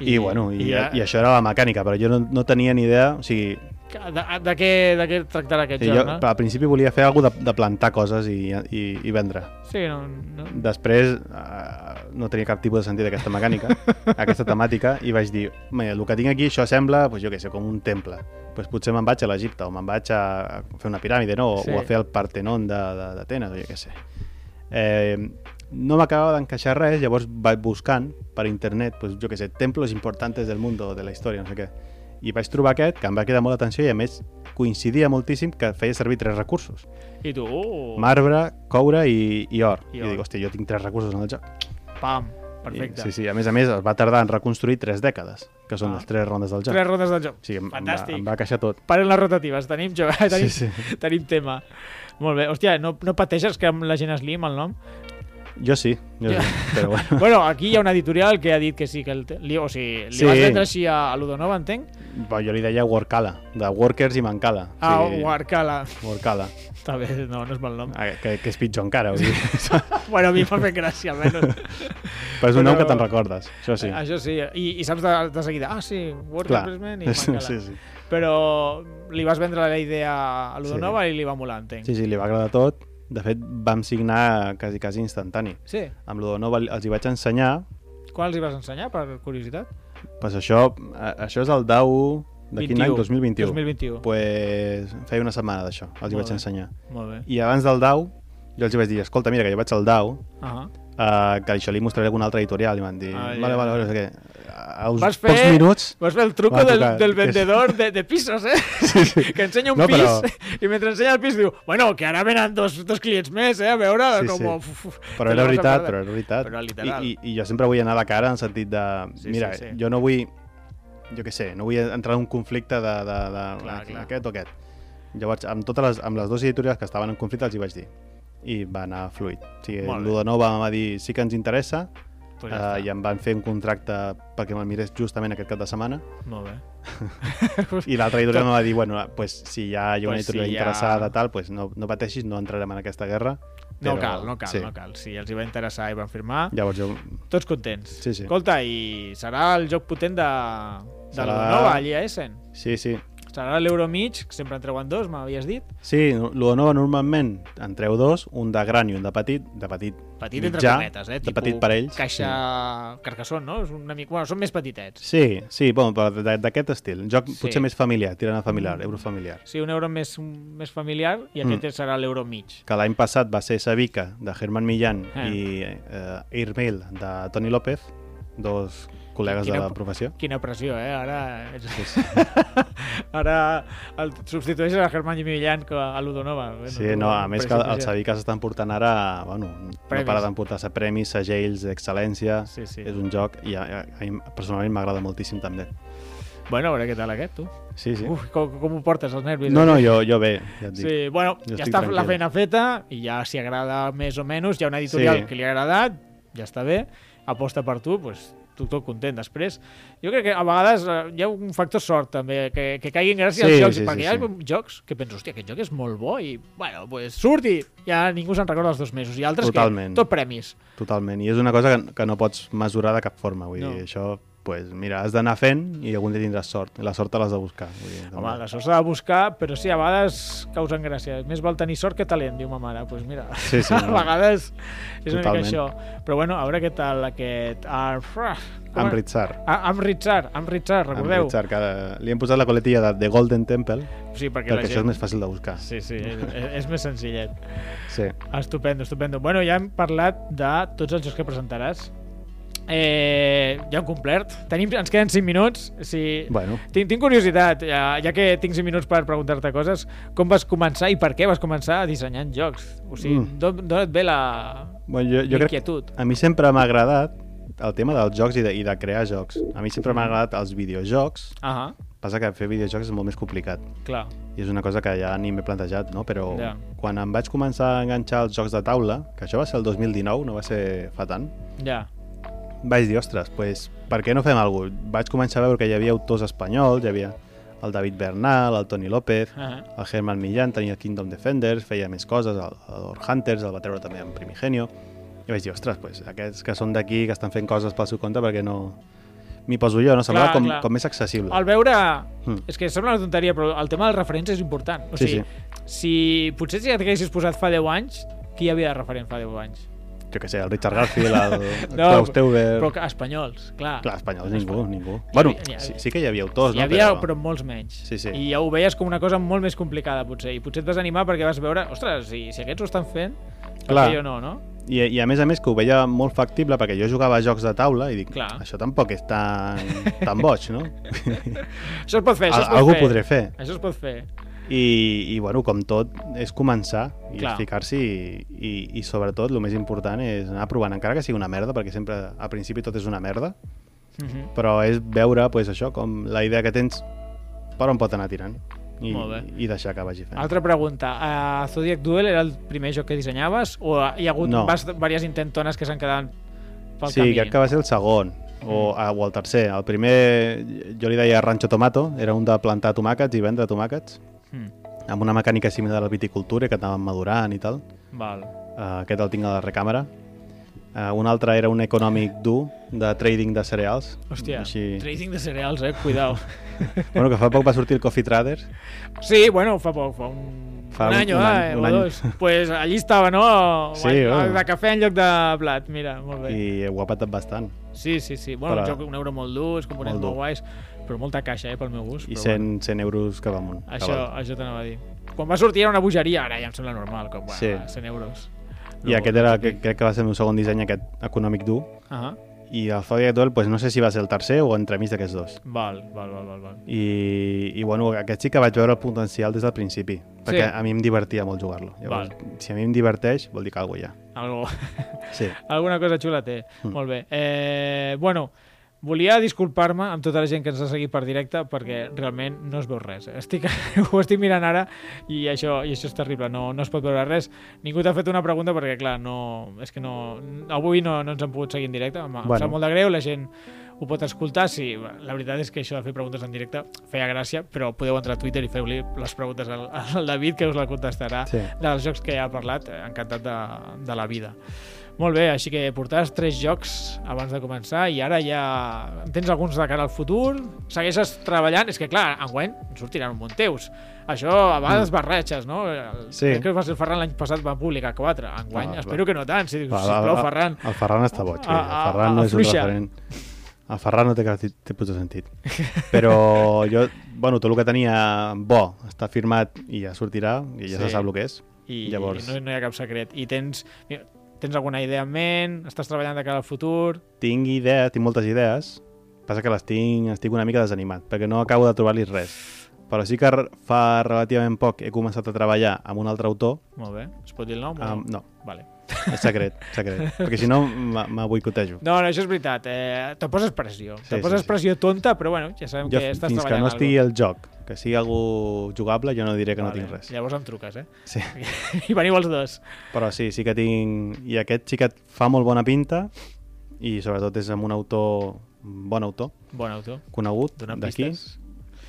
I, I, bueno, i, i, ja- i això era la mecànica, però jo no, no tenia ni idea, o sigui, De, de, què, de què tractarà aquest Sí, joc, jo no? al principi volia fer alguna de, de plantar coses i, i, i vendre. Sí, no, no. Després uh, no tenia cap tipus de sentit aquesta mecànica, aquesta temàtica, i vaig dir, mira, el que tinc aquí, això sembla, pues, jo què sé, com un temple. Pues potser me'n vaig a l'Egipte, o me'n vaig a fer una piràmide, no? O, Sí. o a fer el Partenon de- de- d'Atenes, o jo què sé. Eh, no m'acabava d'encaixar res, llavors vaig buscant per internet, pues, jo què sé, templos importantes del món, de la història, no sé què. I vaig trobar aquest, que em va cridar molt l'atenció i a més coincidia moltíssim que feia servir tres recursos. I tu, uh, Marbre, coure i, i or. I I, or. dic, hòstia, jo tinc tres recursos en el joc. pam, I, perfecte. sí, sí, a més a més es va tardar en reconstruir tres dècades, que són Ah. les tres rondes del joc. Tres rondes del joc. Sí, em, em, va, Fantàstic. em va queixar tot. Paren les rotatives, tenim, jo, tenim, Sí, sí. tenim tema. Molt bé. Hòstia, no, no pateixes que amb la gent es lim el nom? Jo sí, jo sí, però bueno. bueno, aquí hi ha una editorial que ha dit que sí, que el, li, o sigui, li Sí. vas vendre així a, a Ludonova, entenc? Bo, jo li deia Workala, de Workers i Mancala. Ah, sí, Warcala. Workala, Està bé, no, no és mal nom. Ah, que, que és pitjor encara. Vull dir. Bueno, a mi m'ha fet gràcia, almenys. però és un nom que te'n recordes, això sí. Això sí, i, i saps de, de seguida, ah, sí, Worker Clar. Placement i Sí, Mancala. sí, sí. Però li vas vendre la idea a Ludonova i li va molar, entenc. sí, sí, li va agradar tot. De fet, vam signar quasi, quasi instantani. sí. Amb l'Odonova els hi vaig ensenyar, Quan els hi vas ensenyar, per curiositat? pues això, a- això és el DAO de quin 21, any? 2021. 2021. Pues feia una setmana d'això, els hi Molt vaig bé. ensenyar. Molt bé. I abans del DAO, jo els hi vaig dir, escolta, mira, que jo vaig al DAO, Uh uh, que això li mostraré alguna altra editorial, i van dir, Ah, vale, vale, vale, no sé què. A uns Vas pocs fer- minuts... Vas fer el truco Va del, tocar. del vendedor de, de pisos, eh? Sí, sí. Que ensenya un No, pis però- i mentre ensenya el pis diu bueno, que ara venen dos, dos clients més, eh? A veure, Sí, com... sí. Uf, uf, Però era veritat, però era veritat. Però era literal. I, i, I jo sempre vull anar a la cara en sentit de... Sí, mira, sí, sí. jo no vull... Jo què sé, no vull entrar en un conflicte de, de, de Clar, clar. aquest o aquest. Llavors, amb totes les, amb les dues editorials que estaven en conflicte els hi vaig dir. I va anar fluid. O sigui, bé. l'Udanova em va dir sí que ens interessa Pues uh, ja i em van fer un contracte perquè me'l mirés justament aquest cap de setmana. Molt bé. i l'altra editorial em va dir, bueno, pues, si hi ha una Pues editorial si interessada, tal, pues no, no pateixis, no entrarem en aquesta guerra. No però- cal, no cal, sí. no cal. Si els hi va interessar i van firmar, Llavors jo... tots contents. Sí, sí. Escolta, i serà el joc potent de, de Serà- l'Udonova, allà a Essen. Sí, sí. Serà l'Euro mig, que sempre en treuen dos, m'havies dit. Sí, l'Udanova normalment en treu dos, un de gran i un de petit, de petit, Petit entre mitjà, cometes, eh? de petit per ells. Caixa Carcassonne, no? És una mica... Bueno, són més petitets. Sí, sí, bueno, però d'aquest estil. Un joc Sí. potser més familiar, tirant a familiar, eurofamiliar. Sí, un euro més, més familiar i aquest Mm. serà l'euro mig. Que l'any passat va ser Savica, de Germán Millán, Eh. i eh, Airmail, de Toni López, dos col·legues Quina- de la professió. Quina pressió, eh? Ara. Sí, sí. Ara el substitueixes a Germán que a l'Udonova. Bueno, Sí, no, a més que els. Savica s'estan portant ara, bueno, Premis. no para d'emportar-se premis, segells d'excel·lència. Sí, sí. És un joc i a, a, a mi personalment m'agrada moltíssim també. Bueno, a veure què tal aquest, tu. Sí, sí. Uf, com, com ho portes, els nervis? No, no, aquest? jo, jo bé, ja et dic. Sí, bueno, Jo ja està la tranquil. feina feta i ja si agrada més o menys, hi ha una editorial Sí. que li ha agradat, ja està bé, aposta per tu, doncs tu tot content després. Jo crec que a vegades eh, hi ha un factor sort també, que, que caiguin gràcies Sí, als jocs, sí, perquè sí, hi ha sí. jocs que penso, hòstia, aquest joc és molt bo i, bueno, pues, surt i ja ningú se'n recorda els dos mesos. I altres Totalment. que tot premis. Totalment, i és una cosa que, que no pots mesurar de cap forma, vull No. dir, això, pues, mira, has d'anar fent i algun dia tindràs sort, la sort te l'has de buscar. Vull dir, Home, la sort s'ha de buscar, però sí, a vegades causen gràcia. Més val tenir sort que talent, diu ma mare. Doncs pues mira, Sí, sí, a no. vegades és una Totalment. mica això. Però bueno, a veure què tal aquest... Arfra, com- Amritsar. Ah, Amritsar, Amritsar, recordeu? Amritsar, que li hem posat la coletilla de The Golden Temple, Sí, perquè, perquè això gent... és més fàcil de buscar. Sí, sí, és, és més senzillet. Sí. Estupendo, estupendo. Bueno, ja hem parlat de tots els jocs que presentaràs. Eh, ja hem complert. Tenim, ens queden 5 minuts. Sí. Bueno, Tinc, tinc curiositat, ja, ja que tinc 5 minuts per preguntar-te coses, com vas començar i per què vas començar dissenyant jocs? O sigui, Mm. d'on et ve la bueno jo, jo crec inquietud? a mi sempre m'ha agradat el tema dels jocs i de, i de crear jocs. A mi sempre m'ha agradat els videojocs, Ah, passa que fer videojocs és molt més complicat. clar. I és una cosa que ja ni m'he plantejat, no? Però Ja. quan em vaig començar a enganxar als jocs de taula, que això va ser el 2019, no va ser fa tant, Ja. Vaig dir, ostres, pues, per què no fem alguna cosa? Vaig començar a veure que hi havia autors espanyols, hi havia el David Bernal, el Toni López, Ah, el Herman Millán tenia el Kingdom Defenders, feia més coses, el, el Hunters el va treure també en Primigenio, i vaig dir, ostres, pues, aquests que són d'aquí, que estan fent coses pel seu compte, perquè no... m'hi poso jo, no? Semblava Clar, com, clar. com més accessible. Al veure... Mm. És que sembla una tonteria, però el tema dels referents és important. O Sí, sigui, si potser si t'haguessis posat fa 10 anys, qui hi havia de referent fa 10 anys? Jo què sé, el Richard Garfield, el, No, Klaus Teuber... Però espanyols, clar. Clar, espanyols, ningú, ningú. Hi Bueno, hi sí, havia- sí que hi havia autors, Hi no? havia, però molts menys. Sí, sí. I ja ho veies com una cosa molt més complicada, potser. I potser et vas animar perquè vas veure, ostres, si, si aquests ho estan fent, Clar. jo no, no? I, I a més a més que ho veia molt factible perquè jo jugava a jocs de taula i dic, Clar. això tampoc és tan, tan boig, no? Això es pot fer, això es pot Algú fer. podré fer. Això es pot fer. I, I, bueno, com tot, és començar i ficar-s'hi i, i, i, sobretot, el més important és anar provant, encara que sigui una merda, perquè sempre, al principi, tot és una merda, Mhm. però és veure, pues, això, com la idea que tens, per on pot anar tirant i, i deixar que vagi fent. Altra pregunta. Uh, Zodiac Duel era el primer joc que dissenyaves o hi ha hagut No. bast- diverses intentones que s'han quedat pel sí, camí? crec que va ser el segon, o, ah, o el tercer. El primer, jo li deia Rancho Tomato, era un de plantar tomàquets i vendre tomàquets, Mm. amb una mecànica similar a la viticultura, que anaven madurant i tal. Val. Uh, aquest el tinc a la recàmera. Uh, un altre era un econòmic dur de trading de cereals. Hòstia, Així... trading de cereals, eh? Cuidao. Bueno, que fa poc va sortir el Coffee Traders. sí, bueno, fa poc, fa un, Fa un un- any, un any, eh? un o any. dos. pues allí estava, no? Sí, Guai, bueno. De cafè en lloc de blat, mira, molt bé. I ho ha patat bastant. Sí, sí, sí. Bueno, Però- un joc, un euro molt dur, els components Molt molt, guais, però molta caixa, eh, pel meu gust. I però 100, 100 euros cap amunt. Això, cabal. això t'anava a dir. Quan va sortir era una bogeria, ara ja em sembla normal, com, bueno, Sí. va, 100 euros. I aquest era, que, crec que va ser meu segon disseny, aquest econòmic dur. Ah, I el Zodiac Duel, pues, no sé si va ser el tercer o entremig d'aquests dos. val, val, val, val, val. I, i bueno, aquest sí que vaig veure el potencial des del principi, perquè Sí. a mi em divertia molt jugar-lo. Llavors, si a mi em diverteix, vol dir que alguna hi ha. Algo, Sí. alguna cosa xula té. Mm. Molt bé. Eh, bueno, volia disculpar-me amb tota la gent que ens ha seguit per directe perquè realment no es veu res. Estic, ho estic mirant ara i això, i això és terrible, no, no es pot veure res. Ningú t'ha fet una pregunta perquè, clar, no, és que no, avui no, no ens han pogut seguir en directe. Em, bueno. em sap molt de greu, la gent ho pot escoltar. Sí, la veritat és que això de fer preguntes en directe feia gràcia, però podeu entrar a Twitter i feu-li les preguntes al, al David, que us la contestarà Sí. dels jocs que ja ha parlat, eh, encantat de, de la vida. Molt bé, així que portaves tres jocs abans de començar i ara ja en tens alguns de cara al futur, segueixes treballant, és que clar, enguany en sortiran un munt teus. Això a vegades barretges, no? El, Sí. Crec que va ser el Ferran l'any passat va publicar quatre, enguany Ah, espero que no tant, si, Va, va, sisplau, va, Ferran. El Ferran està boig. A- el a- Ferran no a- és un afluixa. referent. El Ferran no té cap tipus de sentit. Però jo, bueno, tot el que tenia bo està firmat i ja sortirà, i ja Sí. se sap el que és. I Llavors- no, no hi ha cap secret. I tens, mira, tens alguna idea en ment? Estàs treballant de cara al futur? Tinc idees, tinc moltes idees, passa que les tinc, estic una mica desanimat, perquè no acabo de trobar-li res. Però sí que fa relativament poc he començat a treballar amb un altre autor. Molt bé. Es pot dir el nom? o Amb, no, Vale. És secret, secret. perquè si no me me boicotejo. No, no, això és veritat. Eh, te poses pressió. Sí, te sí, poses sí. pressió tonta, però bueno, ja sabem Jo, que estàs fins que treballant no estigui el joc, que sigui algú jugable, jo no diré que Vale, no tinc res. Llavors em truques, eh? Sí. I veniu els dos. Però sí, sí que tinc... I aquest sí que et fa molt bona pinta i sobretot és amb un autor, bon autor, Bon autor. conegut d'aquí.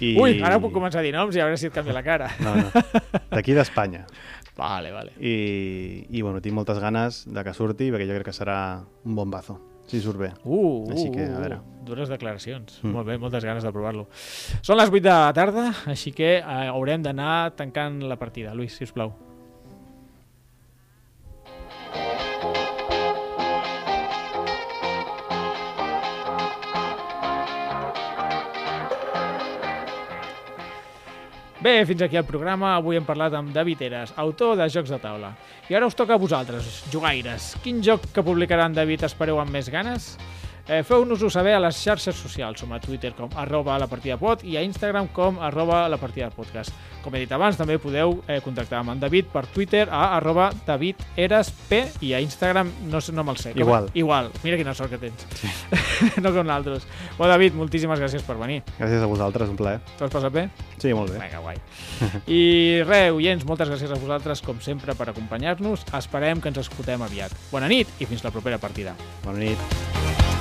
I... Ui, ara puc començar a dir noms i a veure si et canvia la cara. No, no. D'aquí d'Espanya. Vale, vale. I, I bueno, tinc moltes ganes de que surti perquè jo crec que serà un bombazo, si surt bé. Uh, uh, Així que, a uh, veure. Dures declaracions. Mm. Molt bé, moltes ganes de provar-lo. Són les 8 de la tarda, així que eh, haurem d'anar tancant la partida. Lluís, si us plau. Bé, fins aquí el programa. Avui hem parlat amb David Eres, autor de Jocs de Taula. I ara us toca a vosaltres, jugaires. Quin joc que publicarà en David espereu amb més ganes? Eh, Feu-nos-ho saber a les xarxes socials. Som a Twitter com arroba la partida pod i a Instagram com arroba la partida podcast. Com he dit abans, també podeu eh, contactar amb en David per Twitter a arroba David Eres P i a Instagram no, sé, no me'l sé. Com- Igual. Igual. Mira quina sort que tens. Sí. no com nosaltres. Bueno, David, moltíssimes gràcies per venir. Gràcies a vosaltres, un plaer. T'ho has passat bé? Sí, molt bé. Vinga, guai. I res, oients, moltes gràcies a vosaltres, com sempre, per acompanyar-nos. Esperem que ens escoltem aviat. Bona nit i fins la propera partida. Bona nit.